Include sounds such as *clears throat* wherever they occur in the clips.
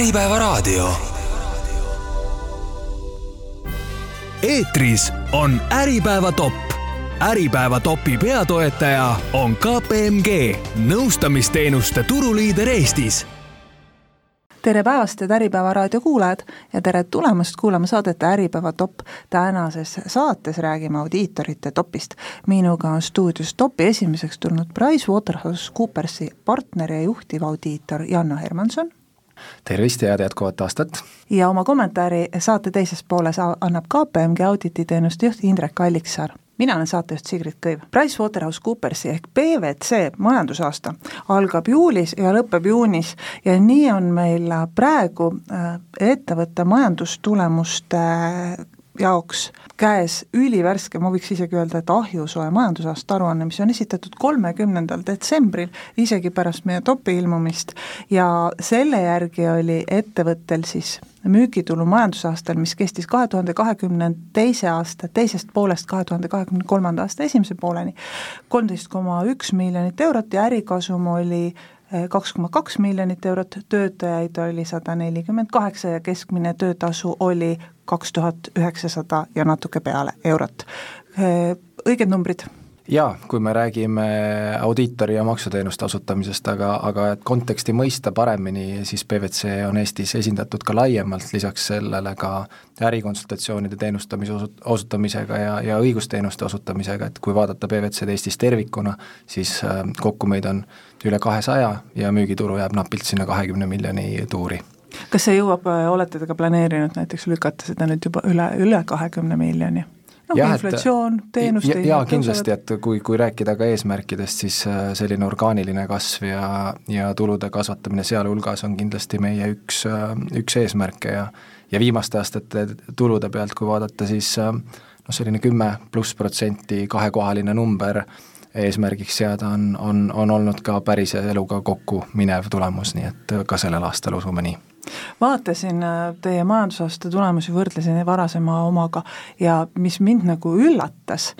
Äripäevaraadio. eetris on Äripäeva top. Äripäeva topi peatoetaja on KPMG, nõustamisteenuste turuliider Eestis tere päevast, head Äripäeva raadio kuulajad ja tere tulemast kuulama saadet Äripäeva top. tänases saates räägime audiitorite topist. minuga on stuudios topi esimeseks tulnud PricewaterhouseCoopersi partner ja juhtiv audiitor Janno Hermanson. Tervist ja head jätkuvat aastat! ja oma kommentaari saate teises pooles annab KPMG audititeenuste juht Indrek Alliksaar mina olen saatejuht Sigrid Kõiv. PricewaterhouseCoopersi ehk PwC majandusaasta algab juulis ja lõpeb juunis ja nii on meil praegu äh, ettevõtte majandustulemuste jaoks käes ülivärske, ma võiks isegi öelda, et ahjusoe majandusaasta aruanne, mis on esitatud kolmekümnendal detsembril, isegi pärast meie topi ilmumist, ja selle järgi oli ettevõttel siis müügitulu majandusaastal, mis kestis kahe tuhande kahekümne teise aasta teisest poolest kahe tuhande kahekümne kolmanda aasta esimese pooleni, kolmteist koma üks miljonit eurot ja ärikasum oli kaks koma kaks miljonit eurot, töötajaid oli sada nelikümmend kaheksa ja keskmine töötasu oli kaks tuhat üheksasada ja natuke peale eurot. Õiged numbrid jaa, kui me räägime audiitori ja maksuteenuste osutamisest, aga, aga et konteksti mõista paremini, siis PwC on Eestis esindatud ka laiemalt, lisaks sellele ka ärikonsultatsioonide teenustamise osut-, osutamisega ja, ja õigusteenuste osutamisega, et kui vaadata PwC-d Eestis tervikuna, siis äh, kokku meid on üle kahesaja ja müügitulu jääb napilt sinna kahekümne miljoni tuuri kas see jõuab, olete te ka planeerinud näiteks lükata seda nüüd juba üle, üle kahekümne miljoni? Noh, inflatsioon, teenuste ja, jaa, kindlasti, et kui, kui rääkida ka eesmärkidest, siis äh, selline orgaaniline kasv ja, ja tulude kasvatamine sealhulgas on kindlasti meie üks, äh, üks eesmärke ja ja viimaste aastate tulude pealt, kui vaadata, siis äh, noh, selline kümme pluss protsenti kahekohaline number eesmärgiks seada on, on, on olnud ka päris eluga kokku minev tulemus, nii et ka sellel aastal usume nii vaatasin äh, teie majandusaasta tulemusi, võrdlesin varasema omaga ja mis mind nagu üllatas,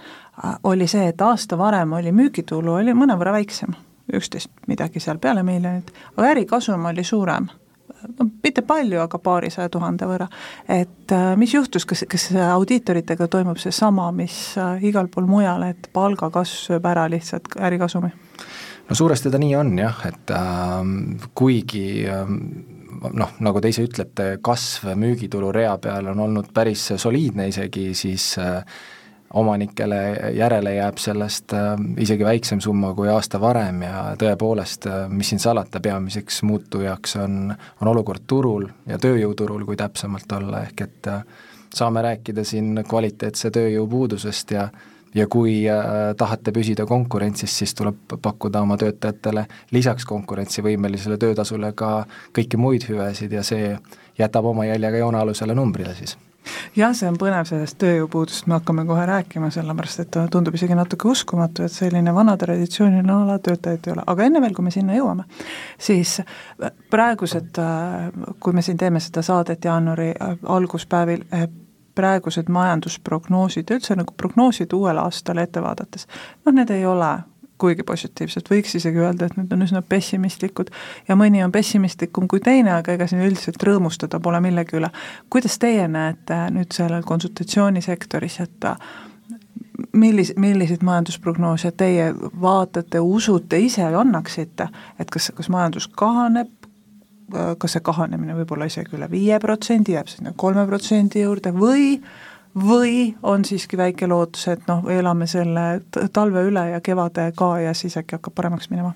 äh, oli see, et aasta varem oli müügitulu oli mõnevõrra väiksem, üksteist midagi seal peale miljonit, aga ärikasum oli suurem no mitte palju, aga paarisaja tuhande võrra. et äh, mis juhtus, kas, kas audiitoritega toimub seesama, mis igal pool mujal, et palgakasv sööb ära lihtsalt ärikasumi? no suuresti ta nii on jah, et äh, kuigi äh, noh, nagu te ise ütlete, kasv müügitulu rea peal on olnud päris soliidne isegi, siis äh, omanikele järele jääb sellest äh, isegi väiksem summa kui aasta varem ja tõepoolest, äh, mis siin salata, peamiseks muutujaks on, on olukord turul ja tööjõuturul, kui täpsemalt olla, ehk et saame rääkida siin kvaliteetse tööjõu puudusest ja ja kui äh, tahate püsida konkurentsis, siis tuleb pakkuda oma töötajatele lisaks konkurentsivõimelisele töötasule ka kõiki muid hüvesid ja see jätab oma jälje ka joonealusele numbrile siis. Jah, see on põnev, sellest tööjõupuudusest me hakkame kohe rääkima, sellepärast et tundub isegi natuke uskumatu, et selline vana traditsiooniline ala töötajaid ei ole, aga enne veel, kui me sinna jõuame, siis praegused, äh, kui me siin teeme seda saadet jaanuari äh, alguspäevil, praegused majandusprognoosid, üldse nagu prognoosid uuele aastale ette vaadates, noh, need ei ole kuigi positiivsed, võiks isegi öelda, et need on üsna pessimistlikud ja mõni on pessimistlikum kui teine, aga ega siin üldiselt rõõmustada pole millegi üle. kuidas teie näete nüüd sellel konsultatsioonisektoris, et millis-, milliseid majandusprognoose teie vaatate, usute, ise annaksite, et kas, kas majandus kahaneb, kas see kahanemine võib olla isegi üle viie protsendi, jääb sinna kolme protsendi juurde või või on siiski väike lootus, et noh, elame selle talve üle ja kevade ka ja siis äkki hakkab paremaks minema?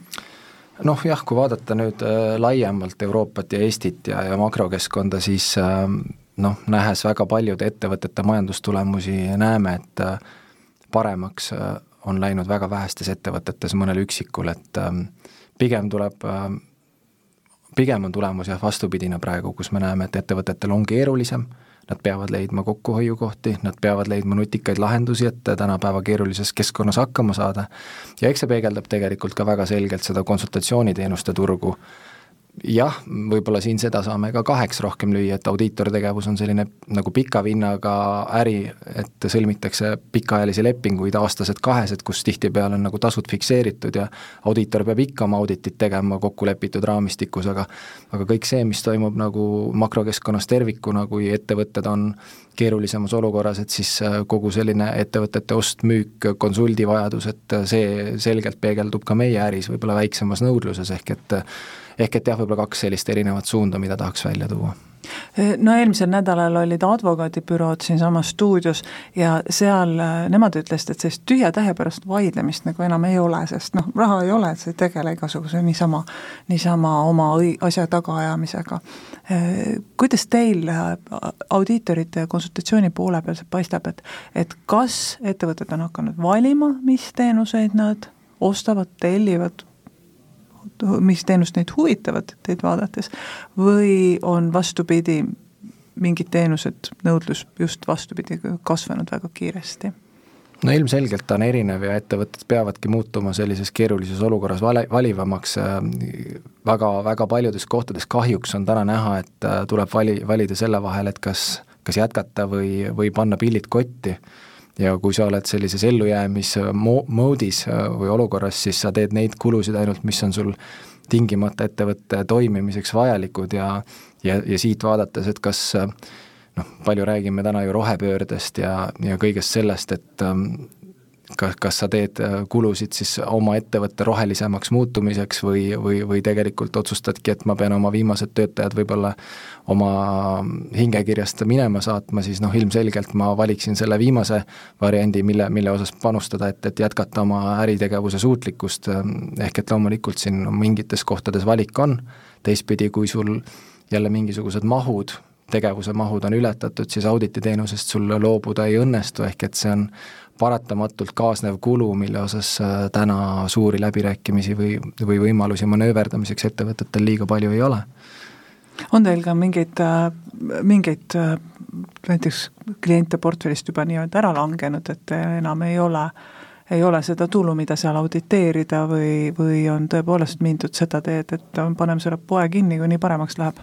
noh jah, kui vaadata nüüd äh, laiemalt Euroopat ja Eestit ja, ja makrokeskkonda, siis äh, noh, nähes väga paljude ettevõtete majandustulemusi, näeme, et äh, paremaks äh, on läinud väga vähestes ettevõtetes, mõnel üksikul, et äh, pigem tuleb äh, pigem on tulemus jah, vastupidine praegu, kus me näeme, et ettevõtetel on keerulisem, nad peavad leidma kokkuhoiukohti, nad peavad leidma nutikaid lahendusi, et tänapäeva keerulises keskkonnas hakkama saada. Ja eks see peegeldab tegelikult ka väga selgelt seda konsultatsiooniteenuste turgu, jah, võib-olla siin seda saame ka kaheks rohkem lüüa, et audiitortegevus on selline nagu pika vinnaga äri, et sõlmitakse pikaajalisi lepinguid, aastased, kahesed, kus tihtipeale on nagu tasud fikseeritud ja audiitor peab ikka oma auditit tegema kokkulepitud raamistikus, aga aga kõik see, mis toimub nagu makrokeskkonnas tervikuna, kui ettevõtted on keerulisemas olukorras, et siis äh, kogu selline ettevõtete ost-müük, konsuldivajadus, et äh, see selgelt peegeldub ka meie äris võib-olla väiksemas nõudluses, ehk et ehk et jah, võib-olla kaks sellist erinevat suunda, mida tahaks välja tuua no eelmisel nädalal olid advokaadibürood siinsamas stuudios ja seal äh, nemad ütlesid, et sellist tühja tähe pärast vaidlemist nagu enam ei ole, sest noh, raha ei ole, et sa ei tegele igasuguse niisama, niisama oma õi-, asja tagaajamisega. Kuidas teil äh, audiitorite ja konsultatsiooni poole peal see paistab, et et kas ettevõtted on hakanud valima, mis teenuseid nad ostavad, tellivad, mis teenust neid huvitavad teid vaadates, või on vastupidi, mingid teenused, nõudlus just vastupidi, kasvanud väga kiiresti? no ilmselgelt ta on erinev ja ettevõtted peavadki muutuma sellises keerulises olukorras vale, valivamaks, väga, väga paljudes kohtades kahjuks on täna näha, et äh, tuleb vali, valida selle vahel, et kas, kas jätkata või, või panna pillid kotti ja kui sa oled sellises ellujäämismoodis äh, või olukorras, siis sa teed neid kulusid ainult, mis on sul tingimata ettevõtte toimimiseks vajalikud ja ja, ja siit vaadates, et kas äh, noh, palju räägime täna ju rohepöördest ja, ja kõigest sellest, et ähm, kas, kas sa teed äh, kulusid siis oma ettevõtte rohelisemaks muutumiseks või, või, või tegelikult otsustadki, et ma pean oma viimased töötajad võib-olla oma hingekirjast minema saatma, siis noh, ilmselgelt ma valiksin selle viimase variandi, mille, mille osas panustada, et, et jätkata oma äritegevuse suutlikkust, ehk et loomulikult siin mingites kohtades valik on, teistpidi, kui sul jälle mingisugused mahud tegevuse mahud on ületatud, siis audititeenusest sul loobuda ei õnnestu, ehk et see on paratamatult kaasnev kulu, mille osas äh, täna suuri läbirääkimisi või, või võimalusi manööverdamiseks ettevõtetel liiga palju ei ole. on teil ka mingeid, äh, mingeid äh, näiteks kliente portfellist juba nii-öelda ära langenud, et enam ei ole ei ole seda tulu, mida seal auditeerida või, või on tõepoolest mindud seda teed, et paneme selle poe kinni, kui nii paremaks läheb?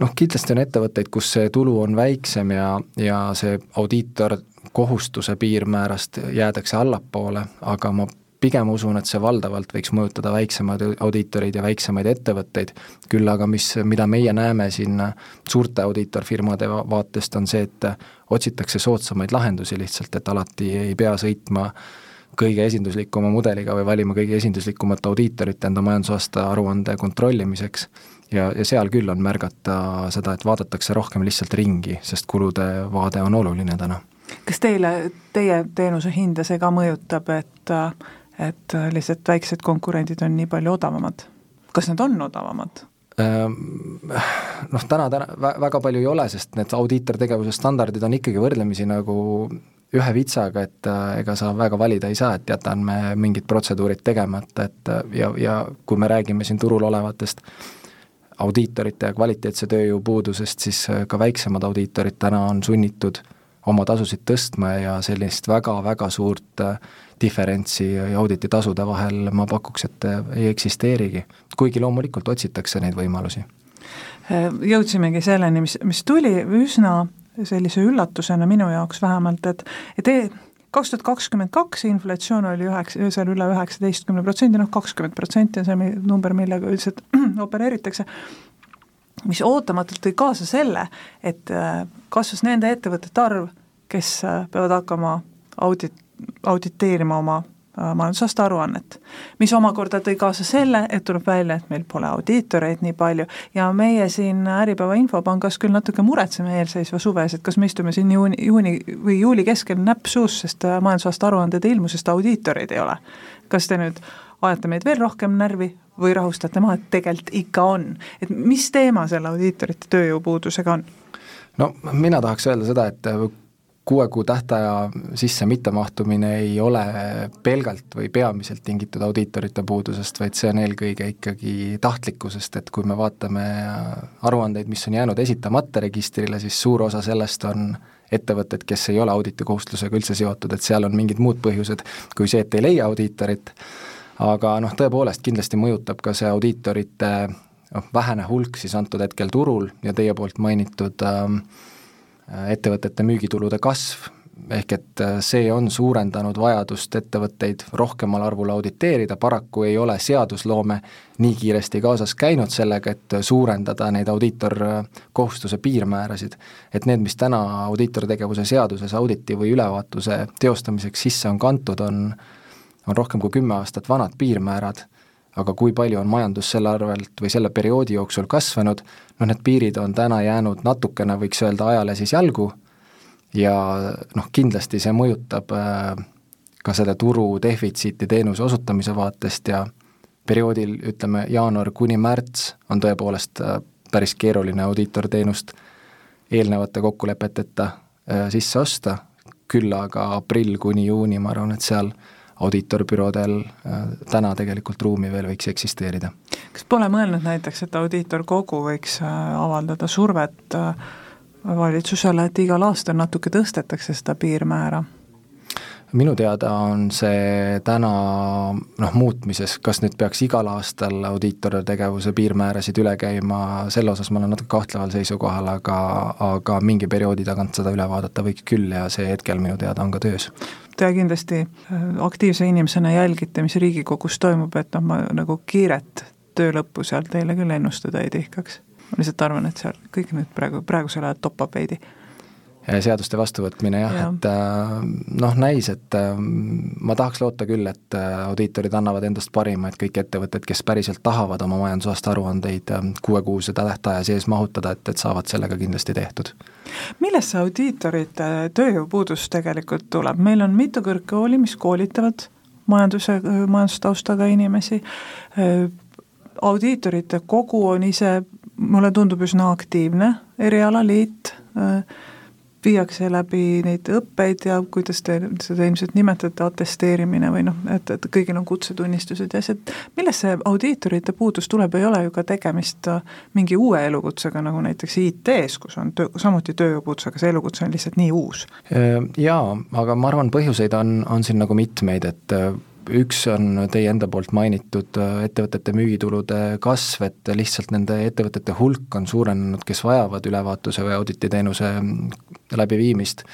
noh, kindlasti on ettevõtteid, kus see tulu on väiksem ja, ja see audiitor kohustuse piirmäärast jäädakse allapoole, aga ma pigem usun, et see valdavalt võiks mõjutada väiksemaid audiitoreid ja väiksemaid ettevõtteid, küll aga mis, mida meie näeme siin suurte audiitorfirmade vaatest, on see, et otsitakse soodsamaid lahendusi lihtsalt, et alati ei pea sõitma kõige esinduslikuma mudeliga või valima kõige esinduslikumat audiitorit enda majandusaasta aruande kontrollimiseks. Ja, ja seal küll on märgata seda, et vaadatakse rohkem lihtsalt ringi, sest kulude vaade on oluline täna kas teile, teie teenuse hinda see ka mõjutab, et et lihtsalt väiksed konkurendid on nii palju odavamad? kas nad on odavamad? Ehm, noh, täna, täna väga palju ei ole, sest need audiitortegevuse standardid on ikkagi võrdlemisi nagu ühe vitsaga, et äh, ega sa väga valida ei saa, et jätame mingid protseduurid tegemata, et äh, ja, ja kui me räägime siin turul olevatest audiitorite ja kvaliteetse tööjõu puudusest, siis äh, ka väiksemad audiitorid täna on sunnitud äh, oma tasusid tõstma ja sellist väga-väga suurt äh, diferentsi audititasude vahel ma pakuks, et äh, ei eksisteerigi. kuigi loomulikult otsitakse neid võimalusi. Äh, jõudsimegi selleni, mis, mis tuli üsna sellise üllatusena minu jaoks vähemalt, et et e kaks tuhat kakskümmend kaks inflatsioon oli üheksa, seal üle üheksateistkümne protsendi, noh kakskümmend protsenti on see number, millega üldiselt *clears throat* opereeritakse, mis ootamatult tõi kaasa selle, et kasvas nende ettevõtete arv, kes äh, peavad hakkama audit, auditeerima oma äh, majandusaasta aruannet. mis omakorda tõi kaasa selle, et tuleb välja, et meil pole audiitoreid nii palju ja meie siin Äripäeva Infopangas küll natuke muretseme eelseisva suve ees, et kas me istume siin juuni, juuni või juuli keskel näpp suus, sest majandusaasta aruanded ei ilmu, sest audiitoreid ei ole. kas te nüüd ajate meid veel rohkem närvi või rahustate maha, et tegelikult ikka on. et mis teema selle audiitorite tööjõupuudusega on? no mina tahaks öelda seda, et kuue kuu tähtaja sisse mittemahtumine ei ole pelgalt või peamiselt tingitud audiitorite puudusest, vaid see on eelkõige ikkagi tahtlikkusest, et kui me vaatame aruandeid, mis on jäänud esitamata registrile, siis suur osa sellest on ettevõtted, kes ei ole auditikohustusega üldse seotud, et seal on mingid muud põhjused kui see, et ei leia audiitorit. Aga noh, tõepoolest kindlasti mõjutab ka see audiitorite noh, vähene hulk siis antud hetkel turul ja teie poolt mainitud äh, ettevõtete müügitulude kasv, ehk et äh, see on suurendanud vajadust ettevõtteid rohkemal arvul auditeerida, paraku ei ole seadusloome nii kiiresti kaasas käinud sellega, et suurendada neid audiitorkohustuse piirmäärasid. et need, mis täna audiitortegevuse seaduses auditi või ülevaatuse teostamiseks sisse on kantud, on on rohkem kui kümme aastat vanad piirmäärad, aga kui palju on majandus selle arvelt või selle perioodi jooksul kasvanud, noh need piirid on täna jäänud natukene, võiks öelda, ajale siis jalgu. Ja noh, kindlasti see mõjutab äh, ka selle turu defitsiiti teenuse osutamise vaatest ja perioodil, ütleme, jaanuar kuni märts on tõepoolest äh, päris keeruline audiitorteenust eelnevate kokkulepeteta äh, sisse osta, küll aga aprill kuni juuni, ma arvan, et seal audiitorbüroodel täna tegelikult ruumi veel võiks eksisteerida. kas pole mõelnud näiteks, et audiitorkogu võiks avaldada survet äh, valitsusele, et igal aastal natuke tõstetakse seda piirmäära? Minu teada on see täna noh, muutmises, kas nüüd peaks igal aastal audiitortegevuse piirmäärasid üle käima, selle osas ma olen natuke kahtleval seisukohal, aga, aga mingi perioodi tagant seda üle vaadata võiks küll ja see hetkel minu teada on ka töös. Te kindlasti äh, aktiivse inimesena jälgite, mis Riigikogus toimub, et noh, ma nagu kiiret töö lõppu seal teile küll ennustada ei tihkaks ma lihtsalt arvan, et seal kõik nüüd praegu, praegusel ajal toppab veidi. Seaduste vastuvõtmine jah ja., et äh, noh, näis, et äh, ma tahaks loota küll, et audiitorid annavad endast parima, et kõik ettevõtted, kes päriselt tahavad oma majandusaasta aruandeid kuuekuuse tähtaja sees mahutada, et, et saavad sellega kindlasti tehtud. millest see audiitorite tööjõupuudus tegelikult tuleb, meil on mitu kõrgkooli, mis koolitavad majanduse, majandustaustaga inimesi, audiitorite kogu on ise mulle tundub üsna aktiivne erialaliit, viiakse läbi neid õppeid ja kuidas te seda ilmselt nimetate, atesteerimine või noh, et, et kõigil on kutsetunnistused ja asjad, millest see audiitorite puudus tuleb, ei ole ju ka tegemist äh, mingi uue elukutsega, nagu näiteks IT-s, kus on töö, samuti tööjõupuudus, aga see elukutse on lihtsalt nii uus. Äh, jaa, aga ma arvan, põhjuseid on, on siin nagu mitmeid, et üks on teie enda poolt mainitud äh, ettevõtete müügitulude kasv, et lihtsalt nende ettevõtete hulk on suurenenud, kes vajavad ülevaatuse või audititeenuse mm, läbiviimist,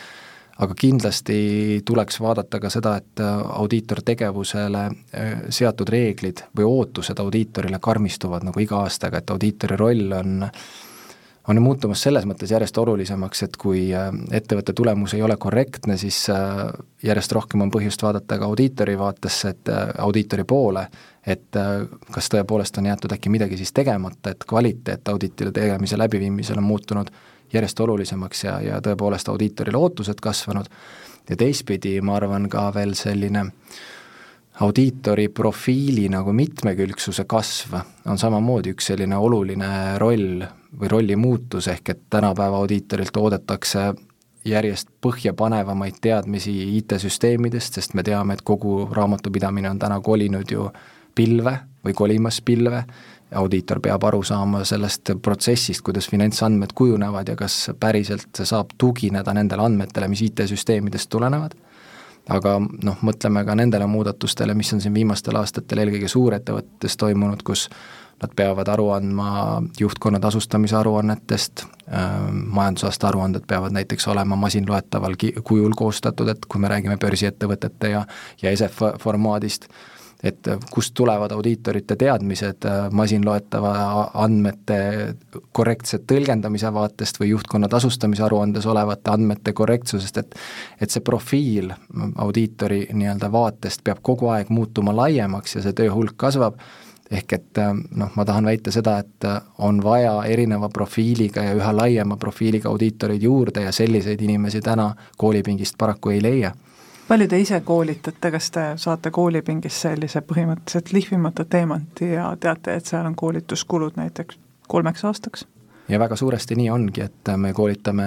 aga kindlasti tuleks vaadata ka seda, et äh, audiitortegevusele äh, seatud reeglid või ootused audiitorile karmistuvad nagu iga aastaga, et audiitori roll on on muutumas selles mõttes järjest olulisemaks, et kui äh, ettevõtte tulemus ei ole korrektne, siis äh, järjest rohkem on põhjust vaadata ka audiitori vaatesse, et äh, audiitori poole, et kas tõepoolest on jäetud äkki midagi siis tegemata, et kvaliteet auditile tegemise läbiviimisel on muutunud järjest olulisemaks ja, ja tõepoolest audiitorile ootused kasvanud. Ja teistpidi ma arvan ka veel selline audiitori profiili nagu mitmekülgsuse kasv on samamoodi üks selline oluline roll või rolli muutus, ehk et tänapäeva audiitorilt oodatakse järjest põhjapanevamaid teadmisi IT-süsteemidest, sest me teame, et kogu raamatupidamine on täna kolinud ju pilve või kolimas pilve, audiitor peab aru saama sellest protsessist, kuidas finantsandmed kujunevad ja kas päriselt saab tugineda nendele andmetele, mis IT-süsteemidest tulenevad, aga noh, mõtleme ka nendele muudatustele, mis on siin viimastel aastatel eelkõige suurettevõtetes toimunud, kus Nad peavad aru andma juhtkonna tasustamise aruannetest, ähm, majandusaasta aruanded peavad näiteks olema masinloetaval ki-, kujul koostatud, et kui me räägime börsiettevõtete ja, ja ESEF formaadist, et kust tulevad audiitorite teadmised äh, masinloetava andmete korrektse tõlgendamise vaatest või juhtkonna tasustamise aruandes olevate andmete korrektsusest, et et see profiil audiitori nii-öelda vaatest peab kogu aeg muutuma laiemaks ja see töö hulk kasvab ehk et äh, noh, ma tahan väita seda, et äh, on vaja erineva profiiliga ja üha laiema profiiliga audiitoreid juurde ja selliseid inimesi täna koolipingist paraku ei leia. Palju te ise koolitate, kas te saate koolipingis sellise põhimõtteliselt lihvimata teemanti ja teate, et seal on koolituskulud näiteks kolmeks aastaks? ja väga suuresti nii ongi, et me koolitame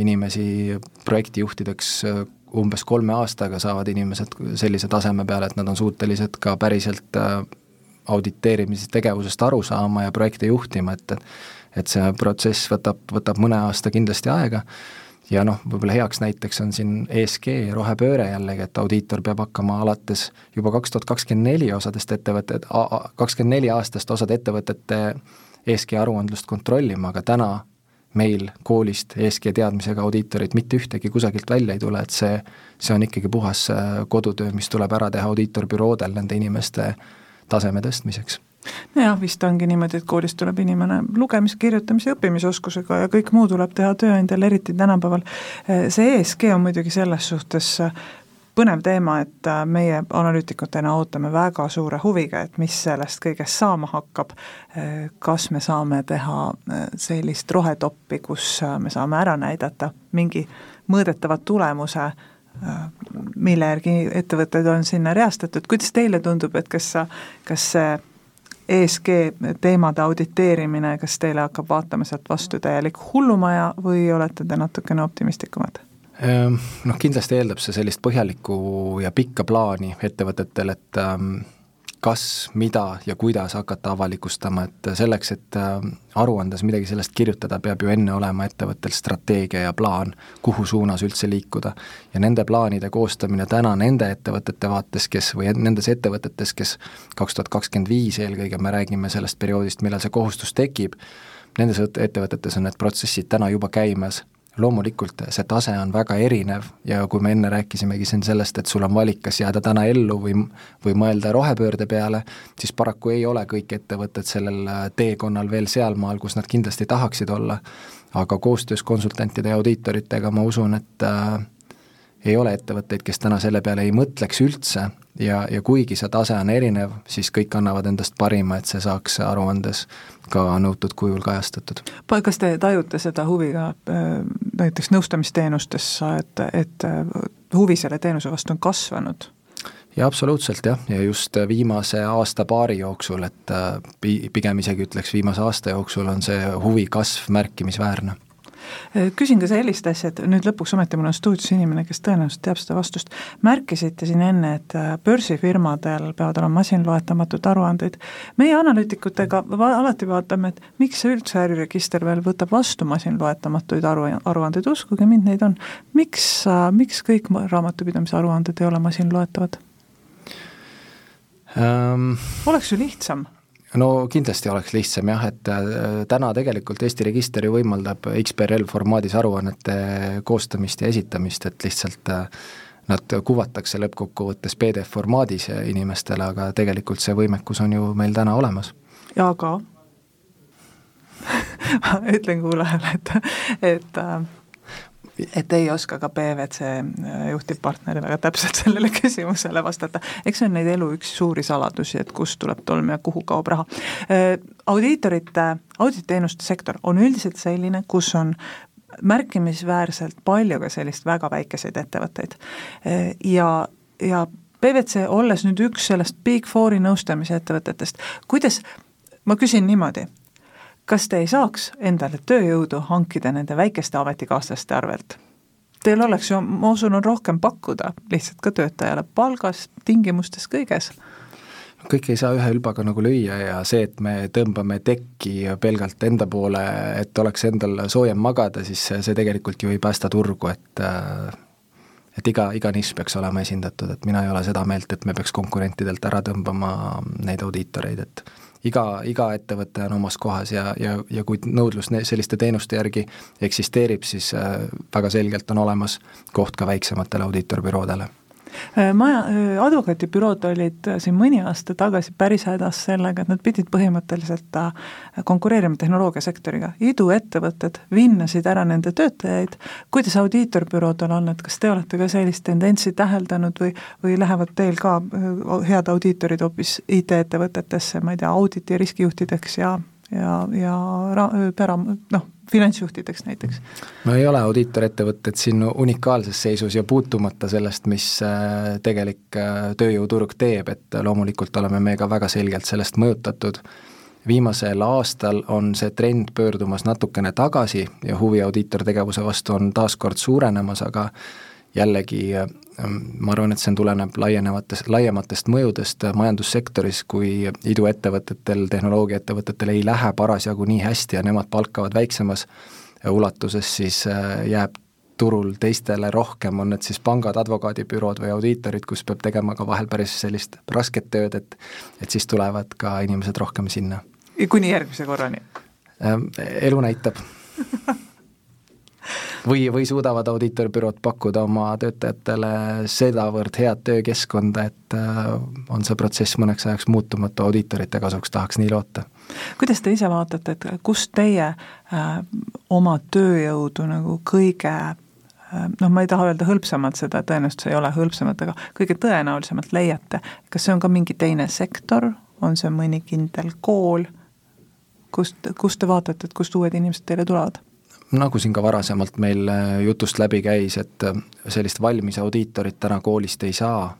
inimesi projektijuhtideks äh, umbes kolme aastaga saavad inimesed sellise taseme peale, et nad on suutelised ka päriselt auditeerimise tegevusest aru saama ja projekte juhtima, et et see protsess võtab, võtab mõne aasta kindlasti aega ja noh, võib-olla heaks näiteks on siin ESG rohepööre jällegi, et audiitor peab hakkama alates juba kaks tuhat kakskümmend neli osadest ettevõtted, kakskümmend neli aastast osade ettevõtete ESG aruandlust kontrollima, aga täna meil koolist ESG teadmisega audiitorid mitte ühtegi kusagilt välja ei tule, et see, see on ikkagi puhas äh, kodutöö, mis tuleb ära teha audiitorbüroodel nende inimeste taseme tõstmiseks nojah, vist ongi niimoodi, et koolist tuleb inimene lugemise, kirjutamise ja õppimisoskusega ja kõik muu tuleb teha tööandjal, eriti tänapäeval. See ESG on muidugi selles suhtes põnev teema, et meie analüütikutena ootame väga suure huviga, et mis sellest kõigest saama hakkab, kas me saame teha sellist rohetoppi, kus me saame ära näidata mingi mõõdetava tulemuse, mille järgi ettevõtted on sinna reastatud, kuidas teile tundub, et kas sa, kas see ESG teemade auditeerimine, kas teile hakkab vaatama sealt vastu täielik hullumaja või olete te natukene optimistlikumad? Ehm, noh, kindlasti eeldab see sellist põhjalikku ja pikka plaani ettevõtetel, et ähm, kas, mida ja kuidas hakata avalikustama, et selleks, et ähm, aruandes midagi sellest kirjutada, peab ju enne olema ettevõttel strateegia ja plaan, kuhu suunas üldse liikuda. ja nende plaanide koostamine täna nende ettevõtete vaates, kes, või nendes ettevõtetes, kes kaks tuhat kakskümmend viis eelkõige, me räägime sellest perioodist, millal see kohustus tekib, nendes ettevõtetes on need protsessid täna juba käimas loomulikult see tase on väga erinev ja kui me enne rääkisimegi siin sellest, et sul on valik, kas jääda täna ellu või, või mõelda rohepöörde peale, siis paraku ei ole kõik ettevõtted sellel teekonnal veel sealmaal, kus nad kindlasti tahaksid olla. aga koostöös konsultantide ja audiitoritega ma usun, et äh, ei ole ettevõtteid, kes täna selle peale ei mõtleks üldse ja, ja kuigi see tase on erinev, siis kõik annavad endast parima, et see saaks aruandes ka nõutud kujul kajastatud. kas te tajute seda huvi ka äh, näiteks nõustamisteenustesse, et, et äh, huvi selle teenuse vastu on kasvanud? jaa, absoluutselt jah, ja just viimase aasta-paari jooksul, et äh, pigem isegi ütleks viimase aasta jooksul on see huvi kasv märkimisväärne küsin ka sellist asja, et nüüd lõpuks ometi mul on stuudios inimene, kes tõenäoliselt teab seda vastust. märkisite siin enne, et äh, börsifirmadel peavad olema masinloetamatud aruandeid. meie analüütikutega va alati vaatame, et miks see üldse äriregister veel võtab vastu masinloetamatuid aru, aruandeid, uskuge mind, neid on. miks, äh, miks kõik raamatupidamise aruanded ei ole masinloetavad um...? oleks ju lihtsam no kindlasti oleks lihtsam jah, et äh, täna tegelikult Eesti Register ju võimaldab XBRL formaadis aruannete koostamist ja esitamist, et lihtsalt äh, nad kuvatakse lõppkokkuvõttes PDF formaadis inimestele, aga tegelikult see võimekus on ju meil täna olemas. ja aga *laughs* ütlen kuulajale, et, et äh, et ei oska ka PwC äh, juhtivpartneril väga täpselt *laughs* sellele küsimusele vastata. eks see on neid elu üks suuri saladusi, et kust tuleb tolm ja kuhu kaob raha. Äh, audiitorite, audititeenuste sektor on üldiselt selline, kus on märkimisväärselt palju ka sellist väga väikeseid ettevõtteid äh, ja, ja PwC, olles nüüd üks sellest Big Fouri nõustamise ettevõtetest, kuidas, ma küsin niimoodi kas te ei saaks endale tööjõudu hankida nende väikeste ametikaaslaste arvelt? Teil oleks ju, ma usun, on rohkem pakkuda lihtsalt ka töötajale palgas, tingimustes, kõiges kõike ei saa ühe ülbaga nagu lüüa ja see, et me tõmbame tekki pelgalt enda poole, et oleks endal soojem magada, siis see, tegelikult ju ei päästa turgu, et et iga, iga nišš peaks olema esindatud, et mina ei ole seda meelt, et me peaks konkurentidelt ära tõmbama neid audiitoreid, et iga, iga ettevõte on omas kohas ja, ja, ja kui nõudlus selliste teenuste järgi eksisteerib, siis äh, väga selgelt on olemas koht ka väiksematele audiitorbüroodele maja, äh, advokaadibürood olid äh, siin mõni aasta tagasi päris hädas sellega, et nad pidid põhimõtteliselt konkureerima tehnoloogiasektoriga. iduettevõtted vinnasid ära nende töötajaid, kuidas audiitorbüroodel on, et kas te olete ka sellist tendentsi täheldanud või, või lähevad teil ka head audiitorid hoopis IT-ettevõtetesse, ma ei tea, auditi riskijuhtideks ja, ja, ja ra-, pära-, noh, finantsjuhtideks näiteks? no ei ole audiitorettevõtted siin unikaalses seisus ja puutumata sellest, mis äh, tegelik äh, tööjõuturg teeb, et loomulikult oleme me ka väga selgelt sellest mõjutatud, viimasel aastal on see trend pöördumas natukene tagasi ja huvi audiitortegevuse vastu on taas kord suurenemas, aga jällegi ähm, ma arvan, et see tuleneb laienevatest, laiematest mõjudest majandussektoris, kui iduettevõtetel, tehnoloogiaettevõtetel ei lähe parasjagu nii hästi ja nemad palkavad väiksemas ulatuses, siis äh, jääb turul teistele rohkem, on need siis pangad, advokaadibürood või audiitorid, kus peab tegema ka vahel päris sellist rasket tööd, et et siis tulevad ka inimesed rohkem sinna kuni järgmise korrani? elu näitab *laughs* või, või suudavad audiitorbürood pakkuda oma töötajatele sedavõrd head töökeskkonda, et äh, on see protsess mõneks ajaks muutumatu audiitorite kasuks, tahaks nii loota. kuidas te ise vaatate, et kust teie äh, oma tööjõudu nagu kõige äh, noh, ma ei taha öelda hõlpsamalt, seda tõenäoliselt see ei ole hõlpsamalt, aga kõige tõenäolisemalt leiate, kas see on ka mingi teine sektor, on see mõni kindel kool, kust, kust te vaatate, et kust uued inimesed teile tulevad? Nagu siin ka varasemalt meil äh, jutust läbi käis, et äh, sellist valmis audiitorit täna koolist ei saa,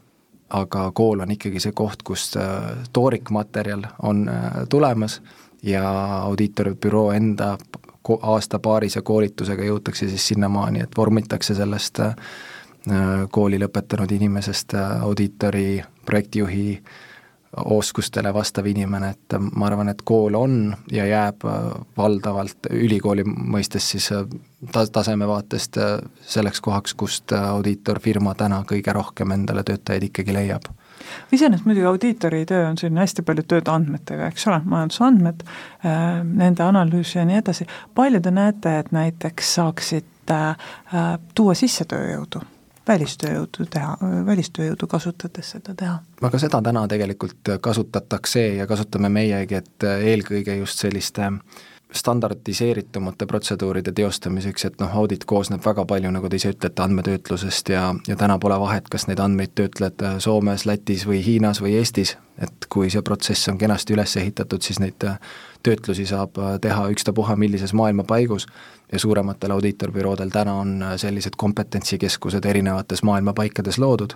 aga kool on ikkagi see koht, kus äh, toorikmaterjal on tulemas ja audiitorbüroo enda aasta-paarise koolitusega jõutakse siis sinnamaani, et vormitakse sellest kooli lõpetanud inimesest audiitori, projektijuhi äh, oskustele vastav inimene, et ma arvan, et kool on ja jääb äh, valdavalt ülikooli mõistes siis äh, ta-, taseme vaatest äh, selleks kohaks, kust audiitorfirma täna kõige rohkem endale töötajaid ikkagi leiab iseenesest muidugi audiitori töö on selline hästi palju tööd andmetega, eks ole, majandusandmed, nende analüüs ja nii edasi, palju te näete, et näiteks saaksite tuua sisse tööjõudu? Välistööjõudu teha, välistööjõudu kasutades seda teha. aga seda täna tegelikult kasutatakse ja kasutame meiegi, et eelkõige just selliste standardiseeritumate protseduuride teostamiseks, et noh, audit koosneb väga palju, nagu te ise ütlete, andmetöötlusest ja, ja täna pole vahet, kas neid andmeid töötled Soomes, Lätis või Hiinas või Eestis, et kui see protsess on kenasti üles ehitatud, siis neid töötlusi saab teha ükstapuha millises maailma paigus ja suurematel audiitorbüroodel täna on äh, sellised kompetentsikeskused erinevates maailma paikades loodud,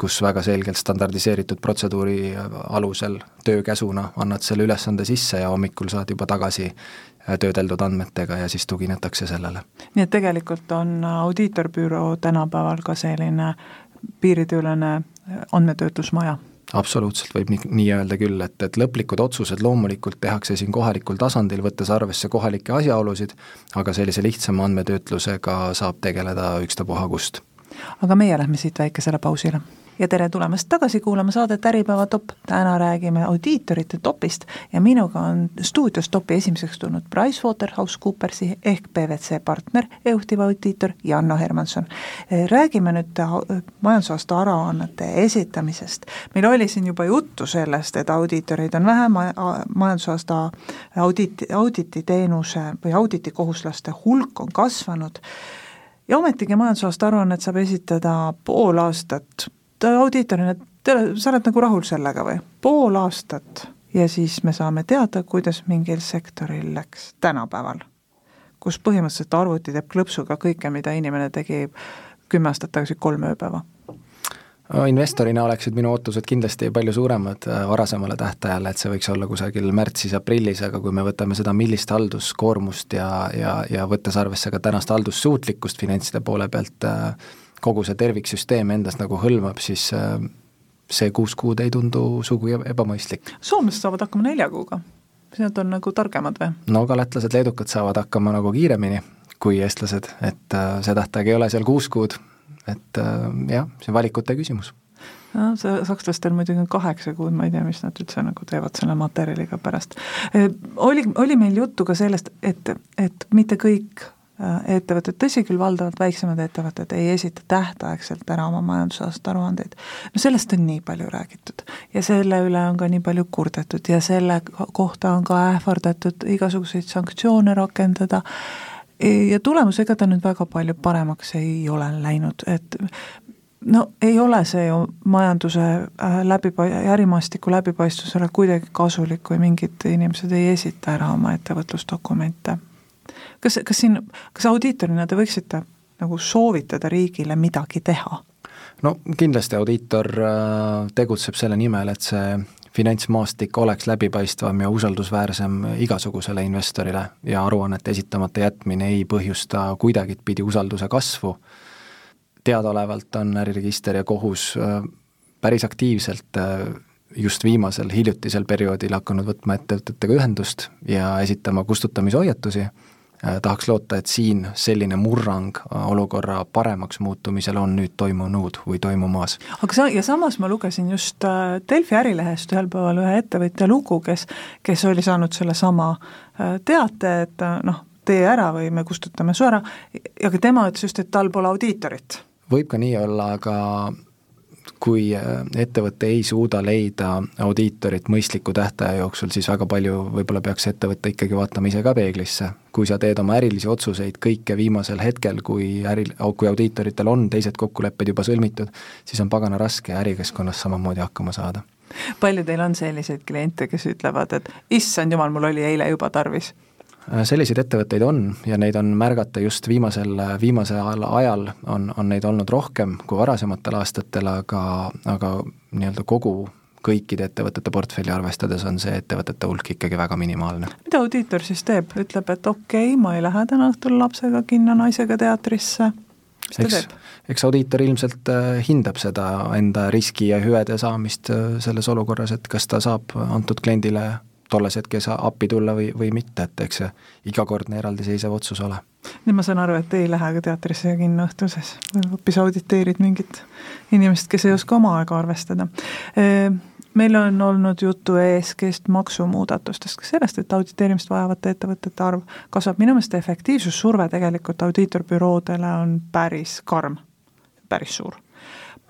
kus väga selgelt standardiseeritud protseduuri äh, alusel töökäsuna annad selle ülesande sisse ja hommikul saad juba tagasi äh, töödeldud andmetega ja siis tuginetakse sellele. nii et tegelikult on audiitorbüroo tänapäeval ka selline piirideülene andmetöötlusmaja absoluutselt võib nii, nii öelda küll, et, et lõplikud otsused loomulikult tehakse siin kohalikul tasandil, võttes arvesse kohalikke asjaolusid, aga sellise lihtsama andmetöötlusega saab tegeleda ükstapuha kust. aga meie lähme siit väikesele pausile ja tere tulemast tagasi kuulama saadet Äripäeva top. täna räägime audiitorite topist ja minuga on stuudios topi esimeseks tulnud PricewaterhouseCoopersi ehk PwC partner ja juhtiv audiitor Janno Hermanson. räägime nüüd majandusaasta aruannete esitamisest. meil oli siin juba juttu sellest, et audiitoreid on vähe, majandusaasta auditi, audititeenuse või auditikohuslaste hulk on kasvanud ja ometigi majandusaasta aruannet saab esitada pool aastat audiitorina, te, sa oled nagu rahul sellega või? pool aastat ja siis me saame teada, kuidas mingil sektoril läks tänapäeval. kus põhimõtteliselt arvuti teeb klõpsuga kõike, mida inimene tegi kümme aastat tagasi kolm ööpäeva investorina oleksid minu ootused kindlasti palju suuremad äh, varasemale tähtajale, et see võiks olla kusagil märtsis-aprillis, aga kui me võtame seda, millist halduskoormust ja, ja, ja võttes arvesse ka tänast haldussuutlikkust finantside poole pealt äh, kogu see terviksüsteem endas nagu hõlmab, siis äh, see kuus kuud ei tundu sugugi ebamõistlik. soomlased saavad hakkama nelja kuuga, nad on nagu targemad või? no aga lätlased-leedukad saavad hakkama nagu kiiremini kui eestlased, et äh, see tähtaeg ei ole seal kuus kuud, et äh, jah, see on valikute küsimus no see sakslastel muidugi on kaheksa kuud, ma ei tea, mis nad üldse nagu teevad selle materjaliga pärast. oli, oli meil juttu ka sellest, et, et mitte kõik ettevõtted, tõsi küll, valdavalt väiksemad ettevõtted ei esita tähtaegselt ära oma majandusaasta aruandeid. no sellest on nii palju räägitud ja selle üle on ka nii palju kurdetud ja selle kohta on ka ähvardatud igasuguseid sanktsioone rakendada ja tulemus, ega ta nüüd väga palju paremaks ei ole läinud, et no ei ole see ju majanduse äh, läbipa-, ärimaastiku läbipaistvusele kuidagi kasulik, kui mingid inimesed ei esita ära oma ettevõtlusdokumente kas, kas siin, kas audiitorina te võiksite nagu soovitada riigile midagi teha? no kindlasti audiitor äh, tegutseb selle nimel, et see finantsmaastik oleks läbipaistvam ja usaldusväärsem igasugusele investorile ja aruannete esitamata jätmine ei põhjusta kuidagipidi usalduse kasvu. teadaolevalt on äriregister ja kohus äh, päris aktiivselt äh, just viimasel hiljutisel perioodil hakanud võtma ettevõtetega ühendust ja esitama kustutamishoiatusi tahaks loota, et siin selline murrang äh, olukorra paremaks muutumisel on nüüd toimunud või toimumas. aga sa, ja samas ma lugesin just äh, Delfi Ärilehest ühel päeval ühe ettevõtja lugu, kes, kes oli saanud sellesama teate, et noh, tee ära või me kustutame su ära, aga tema ütles just, et tal pole audiitorit. võib ka nii olla, aga kui äh, ettevõte ei suuda leida audiitorit mõistliku tähtaja jooksul, siis väga palju võib-olla peaks ettevõte ikkagi vaatama ise ka peeglisse. kui sa teed oma ärilisi otsuseid kõike viimasel hetkel, kui äri, kui audiitoritel on teised kokkulepped juba sõlmitud, siis on pagana raske ärikeskkonnas samamoodi hakkama saada. palju teil on selliseid kliente, kes ütlevad, et issand jumal, mul oli eile juba tarvis? Äh, selliseid ettevõtteid on ja neid on märgata just viimasel, viimasel ajal on, on neid olnud rohkem kui varasematel aastatel, aga, aga nii-öelda kogu kõikide ettevõtete portfelli arvestades on see ettevõtete hulk ikkagi väga minimaalne. mida audiitor siis teeb, ütleb, et okei okay,, ma ei lähe täna õhtul lapsega kinno, naisega teatrisse, mis ta eks, teeb? eks audiitor ilmselt äh, hindab seda enda riski ja hüvede saamist äh, selles olukorras, et kas ta saab antud kliendile tolles hetkes appi tulla või, või mitte, et eks see igakordne eraldiseisev otsus ole. nüüd ma saan aru, et ei lähe ka teatrisse ja kinno õhtuses, hoopis auditeerid mingit inimest, kes ei oska oma aega arvestada. Meil on olnud juttu ESG-st maksumuudatustest, kas sellest, et auditeerimist vajavate ettevõtete arv kasvab, minu meelest efektiivsussurve tegelikult audiitorbüroodele on päris karm, päris suur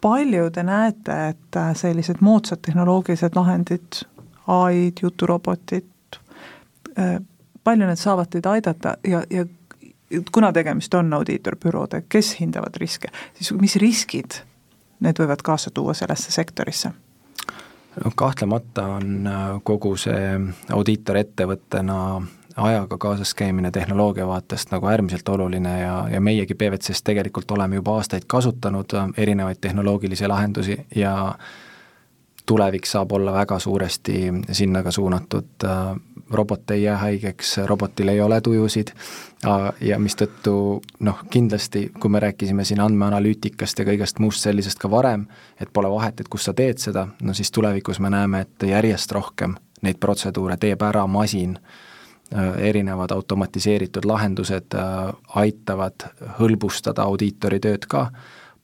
palju te näete, et sellised moodsad tehnoloogilised lahendid ai-d, juturobotid, äh, palju need saavad teid aidata ja, ja kuna tegemist on audiitorbüroode, kes hindavad riske, siis mis riskid need võivad kaasa tuua sellesse sektorisse? no kahtlemata on äh, kogu see audiitorettevõttena ajaga kaasas käimine tehnoloogia vaatest nagu äärmiselt oluline ja, ja meiegi PwC-s tegelikult oleme juba aastaid kasutanud äh, erinevaid tehnoloogilisi lahendusi ja tulevik saab olla väga suuresti sinna ka suunatud, robot ei jää haigeks, robotil ei ole tujusid ja mistõttu noh, kindlasti kui me rääkisime siin andmeanalüütikast ja kõigest muust sellisest ka varem, et pole vahet, et kus sa teed seda, no siis tulevikus me näeme, et järjest rohkem neid protseduure teeb ära masin, erinevad automatiseeritud lahendused aitavad hõlbustada audiitori tööd ka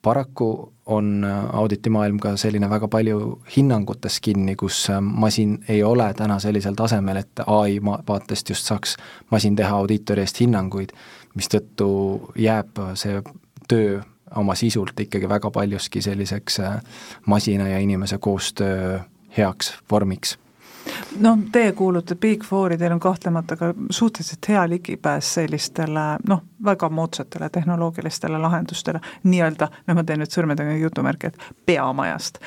paraku on äh, auditimaailm ka selline väga palju hinnangutes kinni, kus äh, masin ei ole täna sellisel tasemel, et ai vaatest just saaks masin teha audiitori eest hinnanguid, mistõttu jääb see töö oma sisult ikkagi väga paljuski selliseks äh, masina ja inimese koostöö heaks vormiks no teie kuulute Big Fouri, teil on kahtlemata ka suhteliselt hea ligipääs sellistele noh, väga moodsatele tehnoloogilistele lahendustele, nii-öelda, noh ma teen nüüd sõrmedega jutumärke, et peamajast.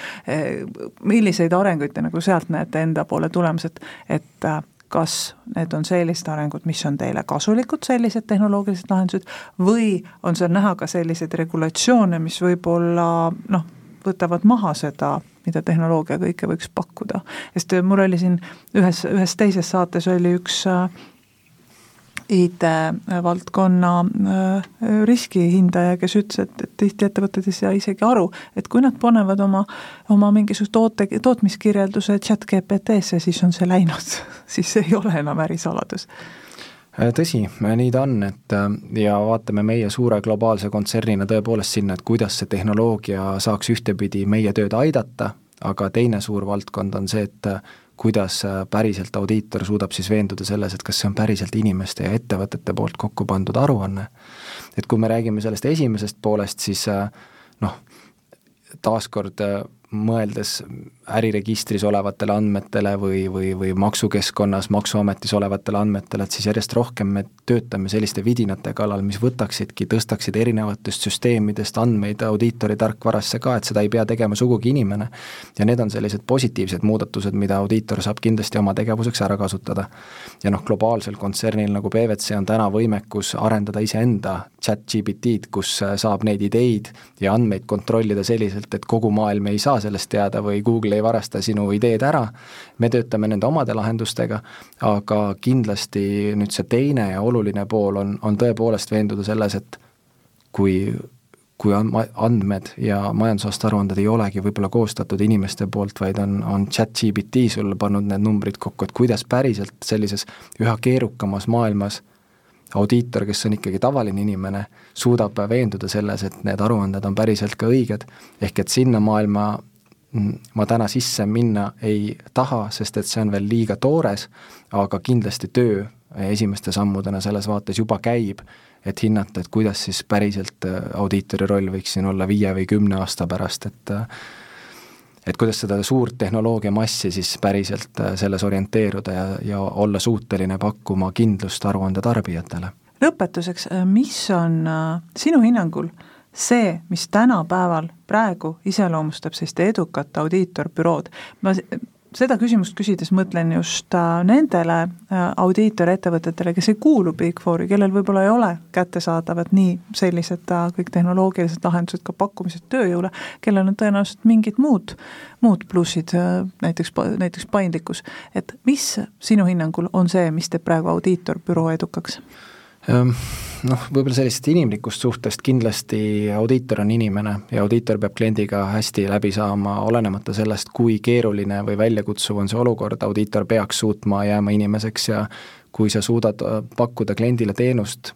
milliseid arenguid te nagu sealt näete enda poole tulemas, et, et kas need on sellised arengud, mis on teile kasulikud, sellised tehnoloogilised lahendused, või on seal näha ka selliseid regulatsioone, mis võib-olla noh, võtavad maha seda mida tehnoloogia kõike võiks pakkuda. sest äh, mul oli siin ühes, ühes teises saates oli üks äh, IT-valdkonna äh, riskihindaja, kes ütles, et, et tihti ettevõtted ei saa isegi aru, et kui nad panevad oma, oma mingisuguse toote, tootmiskirjelduse chat GPT-sse, siis on see läinud *laughs* siis ei ole enam ärisaladus tõsi, nii ta on, et ja vaatame meie suure globaalse kontsernina tõepoolest sinna, et kuidas see tehnoloogia saaks ühtepidi meie tööd aidata, aga teine suur valdkond on see, et kuidas päriselt audiitor suudab siis veenduda selles, et kas see on päriselt inimeste ja ettevõtete poolt kokku pandud aruanne. et kui me räägime sellest esimesest poolest, siis noh, taaskord mõeldes äriregistris olevatele andmetele või, või, või maksukeskkonnas, Maksuametis olevatele andmetele, et siis järjest rohkem me töötame selliste vidinate kallal, mis võtaksidki, tõstaksid erinevatest süsteemidest andmeid audiitori tarkvarasse ka, et seda ei pea tegema sugugi inimene. ja need on sellised positiivsed muudatused, mida audiitor saab kindlasti oma tegevuseks ära kasutada. ja noh, globaalsel kontsernil nagu PwC on täna võimekus arendada iseenda chat GPT-d, kus saab neid ideid ja andmeid kontrollida selliselt, et kogu maailm ei saa sellest teada või Google ei varasta sinu ideed ära, me töötame nende omade lahendustega, aga kindlasti nüüd see teine ja oluline pool on, on tõepoolest veenduda selles, et kui kui andmed ja majandusaasta aruanded ei olegi võib-olla koostatud inimeste poolt, vaid on, on chat-GPT sulle pannud need numbrid kokku, et kuidas päriselt sellises üha keerukamas maailmas audiitor, kes on ikkagi tavaline inimene, suudab veenduda selles, et need aruanded on päriselt ka õiged, ehk et sinna maailma ma täna sisse minna ei taha, sest et see on veel liiga toores, aga kindlasti töö esimeste sammudena selles vaates juba käib, et hinnata, et kuidas siis päriselt äh, audiitori roll võiks siin olla viie või kümne aasta pärast, et äh, et kuidas seda suurt tehnoloogiamassi siis päriselt äh, selles orienteeruda ja, ja olla suuteline pakkuma kindlust aruande tarbijatele. lõpetuseks, mis on sinu hinnangul see, mis tänapäeval praegu iseloomustab sellist edukat audiitorbürood, ma seda küsimust küsides mõtlen just äh, nendele äh, audiitorettevõtetele, kes ei kuulu Big Fouri, kellel võib-olla ei ole kättesaadavad nii sellised äh, kõik tehnoloogilised lahendused, ka pakkumised tööjõule, kellel on tõenäoliselt mingid muud, muud plussid, näiteks, näiteks paindlikkus. et mis sinu hinnangul on see, mis teeb praegu audiitorbüroo edukaks? Ehm, noh, võib-olla sellisest inimlikust suhtest kindlasti audiitor on inimene ja audiitor peab kliendiga hästi läbi saama, olenemata sellest, kui keeruline või väljakutsuv on see olukord, audiitor peaks suutma jääma inimeseks ja kui sa suudad äh, pakkuda kliendile teenust,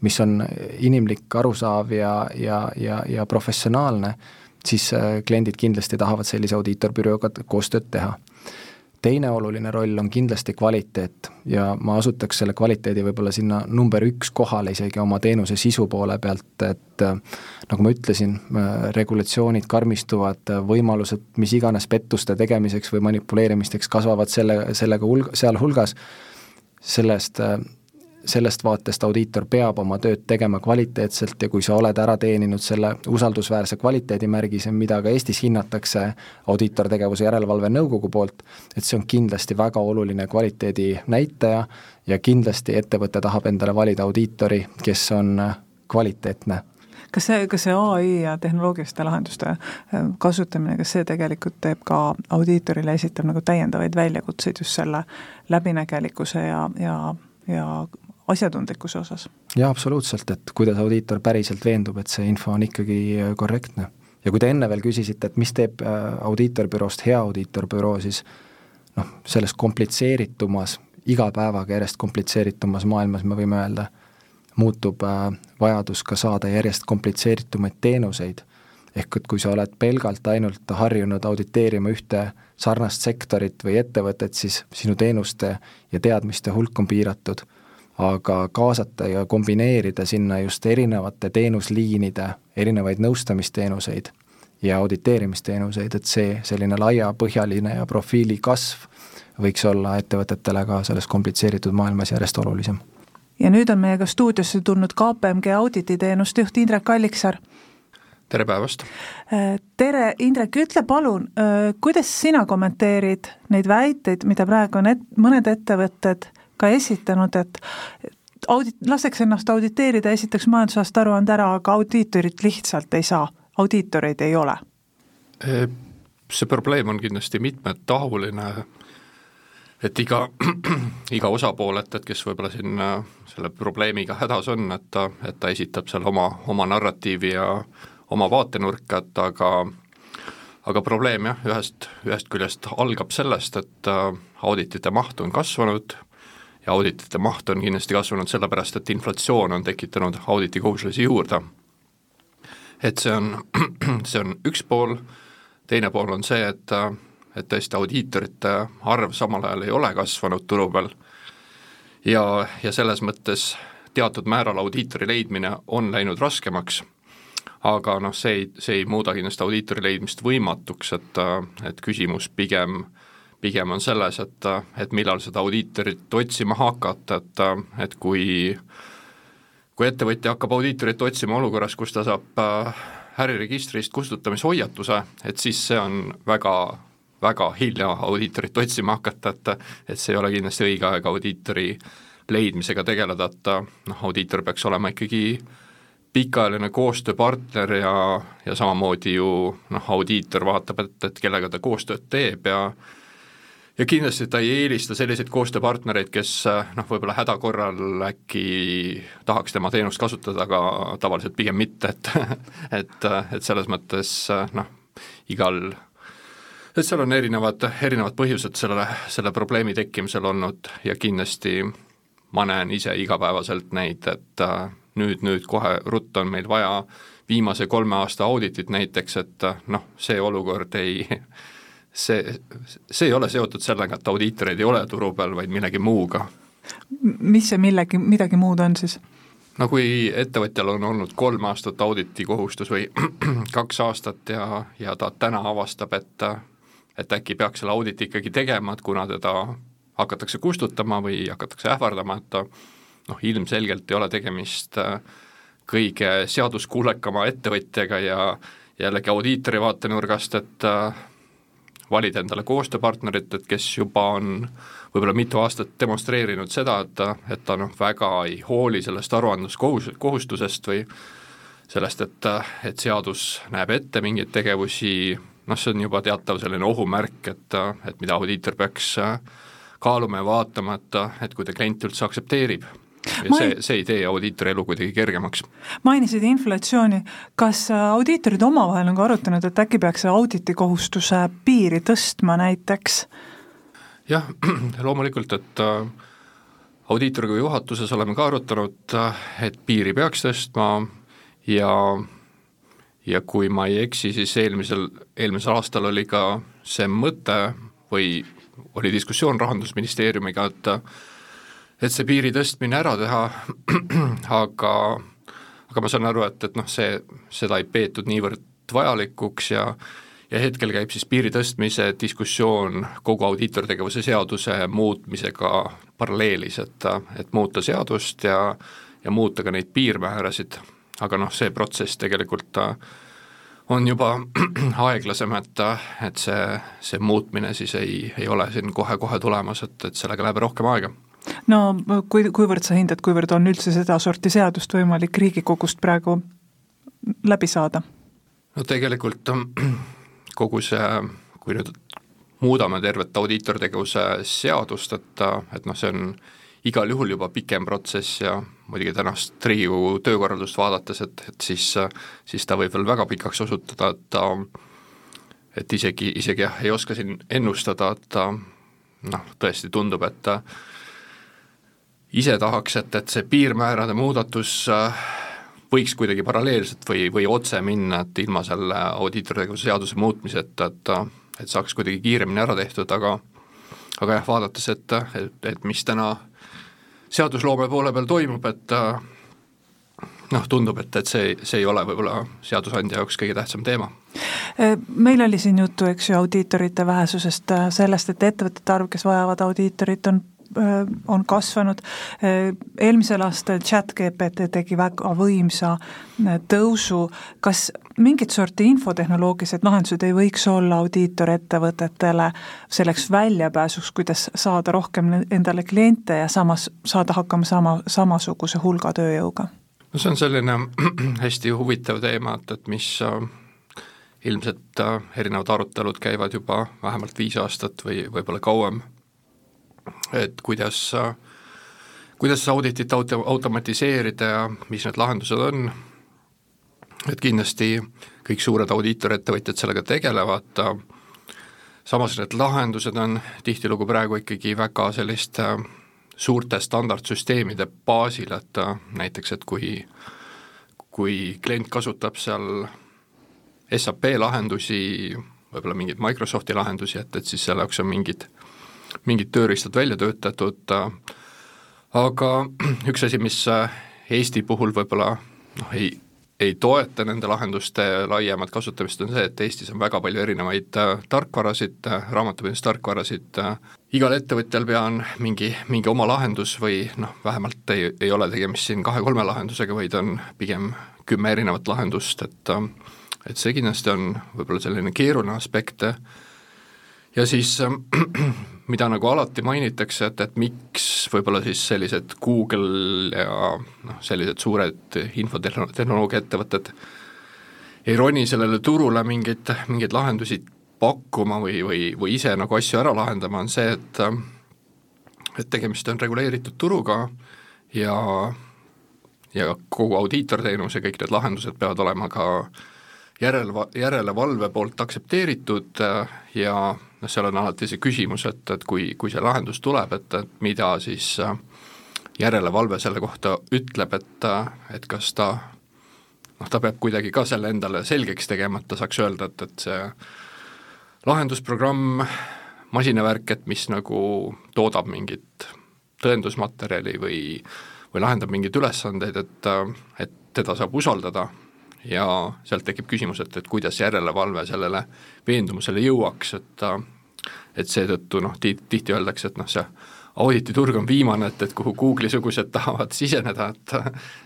mis on inimlik, arusaав ja, ja, ja, ja professionaalne, siis äh, kliendid kindlasti tahavad sellise audiitorbürooga koostööd teha teine oluline roll on kindlasti kvaliteet ja ma asutaks selle kvaliteedi võib-olla sinna number üks kohale isegi oma teenuse sisu poole pealt, et äh, nagu ma ütlesin, äh, regulatsioonid karmistuvad, võimalused mis iganes pettuste tegemiseks või manipuleerimisteks kasvavad selle, sellega hulg-, sealhulgas, sellest äh, sellest vaatest audiitor peab oma tööd tegema kvaliteetselt ja kui sa oled ära teeninud selle usaldusväärse kvaliteedimärgise, mida ka Eestis hinnatakse audiitortegevuse järelevalve nõukogu poolt, et see on kindlasti väga oluline kvaliteedi näitaja ja kindlasti ettevõte tahab endale valida audiitori, kes on kvaliteetne. Kas see, kas see ai ja tehnoloogiliste lahenduste äh, kasutamine, kas see tegelikult teeb ka audiitorile, esitab nagu täiendavaid väljakutseid just selle läbinägelikkuse ja, ja, ja asjatundlikkuse osas. jaa, absoluutselt, et kuidas audiitor päriselt veendub, et see info on ikkagi äh, korrektne. ja kui te enne veel küsisite, et mis teeb äh, audiitorbüroost hea audiitorbüroo, siis noh, selles komplitseeritumas, iga päevaga järjest komplitseeritumas maailmas me võime öelda, muutub äh, vajadus ka saada järjest komplitseeritumaid teenuseid, ehk et kui sa oled pelgalt ainult harjunud auditeerima ühte sarnast sektorit või ettevõtet, siis sinu teenuste ja teadmiste hulk on piiratud aga kaasata ja kombineerida sinna just erinevate teenusliinide erinevaid nõustamisteenuseid ja auditeerimisteenuseid, et see selline laiapõhjaline ja profiili kasv võiks olla ettevõtetele ka selles komplitseeritud maailmas järjest olulisem. ja nüüd on meiega stuudiosse tulnud KPMG audititeenuste juht Indrek Alliksaar tere päevast! tere, Indrek, ütle palun, kuidas sina kommenteerid neid väiteid, mida praegu on et-, mõned ettevõtted ka esitanud, et audit, laseks ennast auditeerida, esitaks majandusaasta aruande ära, aga audiitorit lihtsalt ei saa, audiitoreid ei ole? See probleem on kindlasti mitmetahuline, et iga, *clears throat* iga osapool, et, et kes võib-olla siin äh, selle probleemiga hädas on, et ta, et ta esitab seal oma, oma narratiivi ja oma vaatenurka, et aga aga probleem jah, ühest, ühest küljest algab sellest, et äh, auditite maht on kasvanud, ja auditite maht on kindlasti kasvanud sellepärast, et inflatsioon on tekitanud auditikohuslasi juurde. et see on, *clears throat* see on üks pool, teine pool on see, et, et tõesti audiitorite arv samal ajal ei ole kasvanud turu peal. Ja, ja selles mõttes teatud määral audiitori leidmine on läinud raskemaks, aga noh, see ei, see ei muuda kindlasti audiitori leidmist võimatuks, et, et küsimus pigem pigem on selles, et, et millal seda audiitorit otsima hakata, et, et kui kui ettevõtja hakkab audiitorit otsima olukorras, kus ta saab äh, äriregistrist kustutamishoiatuse, et siis see on väga, väga hilja audiitorit otsima hakata, et et see ei ole kindlasti õige aeg audiitori leidmisega tegeleda, et noh, audiitor peaks olema ikkagi pikaajaline koostööpartner ja, ja samamoodi ju noh, audiitor vaatab, et, et kellega ta koostööd teeb ja ja kindlasti ta ei eelista selliseid koostööpartnereid, kes noh, võib-olla häda korral äkki tahaks tema teenust kasutada, aga tavaliselt pigem mitte, et *laughs* et, et selles mõttes noh, igal et seal on erinevad, erinevad põhjused sellele, selle probleemi tekkimisel olnud ja kindlasti ma näen ise igapäevaselt neid, et äh, nüüd, nüüd kohe ruttu on meil vaja viimase kolme aasta auditit näiteks, et äh, noh, see olukord ei, *laughs* see, see ei ole seotud sellega, et audiitoreid ei ole turu peal, vaid millegi muuga. mis see millegi, midagi muud on siis? no kui ettevõtjal on olnud kolm aastat auditi kohustus või *clears throat* kaks aastat ja, ja ta täna avastab, et et äkki peaks selle auditi ikkagi tegema, et kuna teda hakatakse kustutama või hakatakse ähvardama, et ta noh, ilmselgelt ei ole tegemist äh, kõige seaduskuulekama ettevõtjaga ja jällegi audiitori vaatenurgast, et äh, valida endale koostööpartnerit, et kes juba on võib-olla mitu aastat demonstreerinud seda, et ta, et ta noh, väga ei hooli sellest aruandluskohus-, kohustusest või sellest, et, et seadus näeb ette mingeid tegevusi, noh, see on juba teatav selline ohumärk, et, et mida audiitor peaks kaaluma ja vaatama, et, et kui ta klient üldse aktsepteerib ja see, see ei tee audiitori elu kuidagi kergemaks. mainisid inflatsiooni, kas audiitorid omavahel on ka arutanud, et äkki peaks auditikohustuse piiri tõstma näiteks äh, jah, *clears throat* loomulikult, et äh, audiitoriga juhatuses oleme ka arutanud, äh, et piiri peaks tõstma ja ja kui ma ei eksi, siis eelmisel, eelmisel aastal oli ka see mõte või oli diskussioon Rahandusministeeriumiga, et et see piiri tõstmine ära teha, *clears throat* aga aga ma saan aru, et, et noh, see, seda ei peetud niivõrd vajalikuks ja ja hetkel käib siis piiri tõstmise diskussioon kogu audiitortegevuse seaduse muutmisega paralleelis, et, et muuta seadust ja, ja muuta ka neid piirmäärasid, aga noh, see protsess tegelikult on juba *clears throat* aeglasem, et, et see, see muutmine siis ei, ei ole siin kohe-kohe tulemas, et, et sellega läheb rohkem aega no kui, kuivõrd sa hindad, kuivõrd on üldse sedasorti seadust võimalik Riigikogust praegu läbi saada? no tegelikult kogu see, kui nüüd muudame tervet audiitortegevuse seadust, et, et noh, see on igal juhul juba pikem protsess ja muidugi tänast Riigikogu töökorraldust vaadates, et, et siis, siis ta võib veel väga pikaks osutuda, et ta et isegi, isegi jah, ei oska siin ennustada, et noh, tõesti tundub, et ise tahaks, et, et see piirmäärade muudatus äh, võiks kuidagi paralleelselt või, või otse minna, et ilma selle audiitortegevuse seaduse muutmiseta, et et saaks kuidagi kiiremini ära tehtud, aga aga jah, vaadates, et, et, et mis täna seadusloome poole peal toimub, et noh, tundub, et, et see, see ei ole võib-olla seadusandja jaoks kõige tähtsam teema. Meil oli siin juttu, eks ju, audiitorite vähesusest, sellest, et ettevõtete arv, kes vajavad audiitorit, on Äh, on kasvanud, äh, eelmisel aastal chat-GPT tegi väga võimsa äh, tõusu, kas mingit sorti infotehnoloogilised lahendused ei võiks olla audiitorettevõtetele selleks väljapääsuks, kuidas saada rohkem endale kliente ja samas saada hakkama sama, samasuguse hulga tööjõuga? no see on selline *clears throat* hästi huvitav teema, et, et mis ilmselt erinevad arutelud käivad juba vähemalt viis aastat või võib-olla kauem et kuidas, kuidas auditit auto, automatiseerida ja mis need lahendused on, et kindlasti kõik suured audiitorettevõtjad sellega tegelevad, samas need lahendused on tihtilugu praegu ikkagi väga selliste suurte standardsüsteemide baasil, et näiteks, et kui kui klient kasutab seal SAP lahendusi, võib-olla mingeid Microsofti lahendusi, et, et siis selle jaoks on mingid mingid tööriistad välja töötatud, aga *clears throat* üks asi, mis Eesti puhul võib-olla noh, ei, ei toeta nende lahenduste laiemat kasutamist, on see, et Eestis on väga palju erinevaid äh, tarkvarasid äh,, raamatupidamistarkvarasid äh,, igal ettevõtjal pea on mingi, mingi oma lahendus või noh, vähemalt ei, ei ole tegemist siin kahe-kolme lahendusega, vaid on pigem kümme erinevat lahendust, et äh, et see kindlasti on võib-olla selline keeruline aspekt ja siis äh, *clears throat* mida nagu alati mainitakse, et, et miks võib-olla siis sellised Google ja noh, sellised suured infotehnoloogia ettevõtted ei roni sellele turule mingeid, mingeid lahendusi pakkuma või, või, või ise nagu asju ära lahendama, on see, et et tegemist on reguleeritud turuga ja ja kogu audiitorteenus ja kõik need lahendused peavad olema ka järelva-, järelevalve poolt aktsepteeritud ja noh, seal on alati see küsimus, et, et kui, kui see lahendus tuleb, et, et mida siis järelevalve selle kohta ütleb, et, et kas ta noh, ta peab kuidagi ka selle endale selgeks tegema, et ta saaks öelda, et, et see lahendusprogramm, masinavärk, et mis nagu toodab mingit tõendusmaterjali või, või lahendab mingeid ülesandeid, et, et teda saab usaldada. Ja sealt tekib küsimus, et, et kuidas järelevalve sellele veendumusele jõuaks, et et seetõttu noh, tihti öeldakse, et noh, see audititurg on viimane, et, et kuhu Google'i-sugused *laughs* tahavad siseneda, et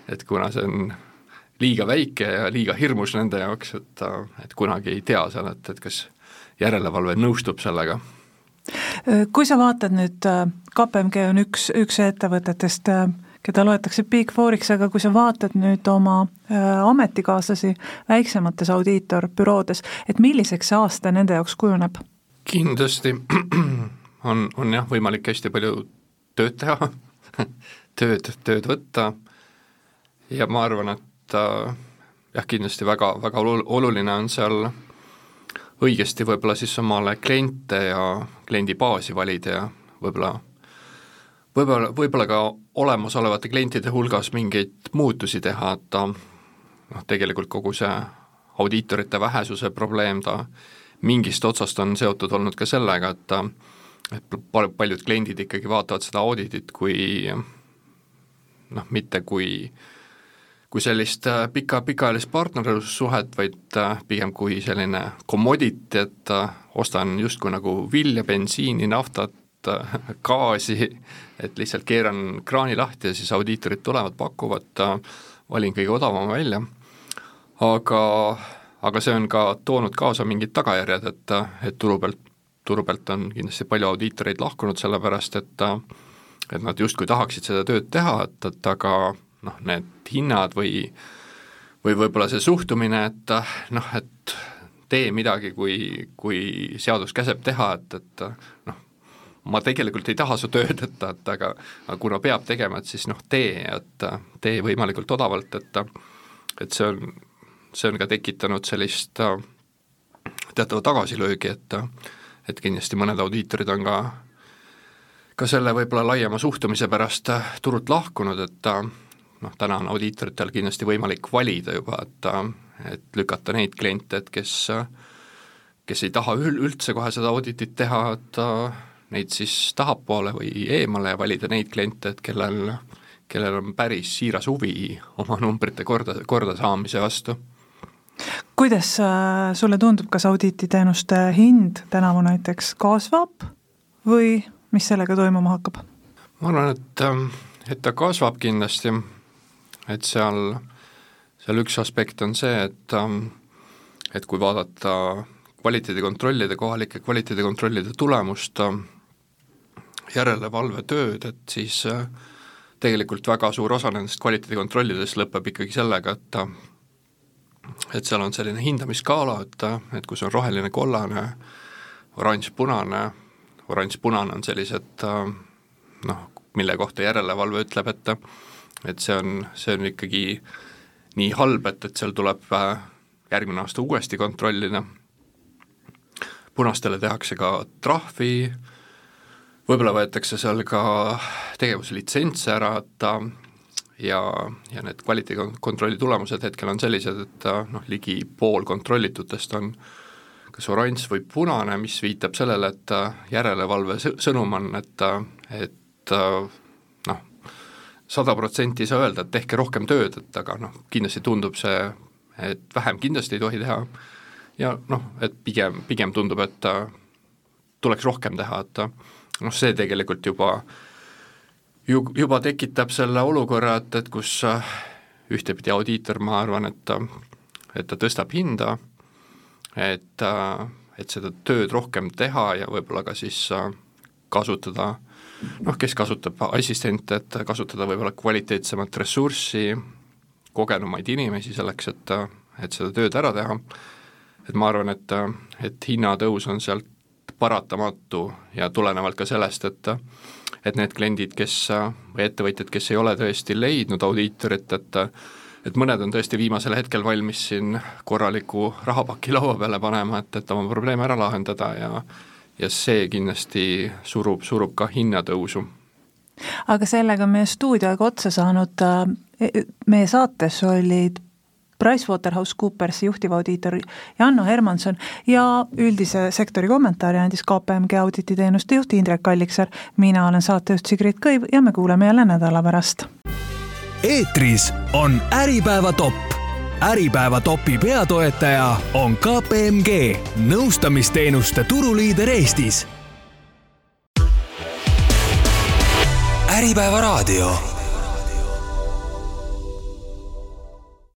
et kuna see on liiga väike ja liiga hirmus nende jaoks, et, et kunagi ei tea seal, et, et kas järelevalve nõustub sellega. kui sa vaatad nüüd, KPMG on üks, üks ettevõtetest, keda loetakse Big Fouriks, aga kui sa vaatad nüüd oma ametikaaslasi väiksemates audiitorbüroodes, et milliseks see aasta nende jaoks kujuneb? Kindlasti *clears throat* on, on jah, võimalik hästi palju tööd teha *laughs* tööd, tööd võtta. Ja ma arvan, et äh, jah, kindlasti väga, väga oluline on seal õigesti võib-olla siis omale kliente ja kliendibaasi valida ja võib-olla võib-olla, võib-olla ka olemasolevate klientide hulgas mingeid muutusi teha, et ta noh, tegelikult kogu see audiitorite vähesuse probleem, ta mingist otsast on seotud olnud ka sellega, et et paljud kliendid ikkagi vaatavad seda auditit kui noh, mitte kui kui sellist äh, pika, pikaajalist partnerlussuhet, vaid äh, pigem kui selline commodity, et äh, ostan justkui nagu vilja, bensiini, naftat, gaasi, et lihtsalt keeran kraani lahti ja siis audiitorid tulevad, pakuvad, valin kõige odavama välja, aga aga see on ka toonud kaasa mingid tagajärjed, et, et turu pealt, turu pealt on kindlasti palju audiitoreid lahkunud, sellepärast et et nad justkui tahaksid seda tööd teha, et, et aga noh, need hinnad või või võib-olla see suhtumine, et noh, et tee midagi, kui, kui seadus käseb teha, et, et noh, ma tegelikult ei taha su tööd, et, et aga, aga kuna peab tegema, et siis noh, tee, et tee võimalikult odavalt, et et see on see on ka tekitanud sellist äh, teatava tagasilöögi, et et kindlasti mõned audiitorid on ka ka selle võib-olla laiema suhtumise pärast äh, turult lahkunud, et äh, noh, täna on audiitoritel kindlasti võimalik valida juba, et et lükata neid kliente, et kes kes ei taha üldse kohe seda auditit teha, et neid siis tahapoole või eemale ja valida neid kliente, et kellel, kellel on päris siiras huvi oma numbrite korda, korda saamise vastu kuidas äh, sulle tundub, kas audititeenuste hind tänavu näiteks kasvab või mis sellega toimuma hakkab? ma arvan, et, ähm, et ta kasvab kindlasti, et seal, seal üks aspekt on see, et ähm, et kui vaadata kvaliteedikontrollide, kohalike kvaliteedikontrollide tulemust, ähm, järelevalvetööd, et siis äh, tegelikult väga suur osa nendest kvaliteedikontrollidest lõpeb ikkagi sellega, et et seal on selline hindamisskaala, et, et kus on roheline, kollane, oranž, punane, oranž-punane on sellised noh, mille kohta järelevalve ütleb, et et see on, see on ikkagi nii halb, et, et seal tuleb järgmine aasta uuesti kontrollida, punastele tehakse ka trahvi, võib-olla võetakse seal ka tegevuslitsentse ära, et ja, ja need kvaliteedikontrolli tulemused hetkel on sellised, et noh, ligi pool kontrollitutest on kas oranž või punane, mis viitab sellele, et järelevalve sõnum on, et, et noh, sada protsenti ei saa öelda, et tehke rohkem tööd, et aga noh, kindlasti tundub see, et vähem kindlasti ei tohi teha. Ja noh, et pigem, pigem tundub, et tuleks rohkem teha, et noh, see tegelikult juba äh, ju, juba tekitab selle olukorra, et, et kus äh, ühtepidi audiitor, ma arvan, et ta, et ta tõstab hinda, et, äh, et seda tööd rohkem teha ja võib-olla ka siis äh, kasutada noh, kes kasutab assistente, et kasutada võib-olla kvaliteetsemat ressurssi, kogenumaid inimesi selleks, et, et seda tööd ära teha, et ma arvan, et, et hinnatõus on sealt paratamatu ja tulenevalt ka sellest, et et need kliendid, kes või ettevõtjad, kes ei ole tõesti leidnud audiitorit, et et mõned on tõesti viimasel hetkel valmis siin korraliku rahapaki laua peale panema, et, et oma probleeme ära lahendada ja ja see kindlasti surub, surub ka hinnatõusu. Aga sellega on meie stuudioaeg otsa saanud, äh, meie saates olid PricewaterhouseCoopersi juhtivaudiitor Janno Hermanson ja üldise sektori kommentaari andis KPMG audititeenuste juht Indrek Alliksaar. mina olen saatejuht Sigrid Kõiv ja me kuuleme jälle nädala pärast. eetris on Äripäeva top äripäeva topi peatoetaja on KPMG, nõustamisteenuste turuliider Eestis. äripäeva raadio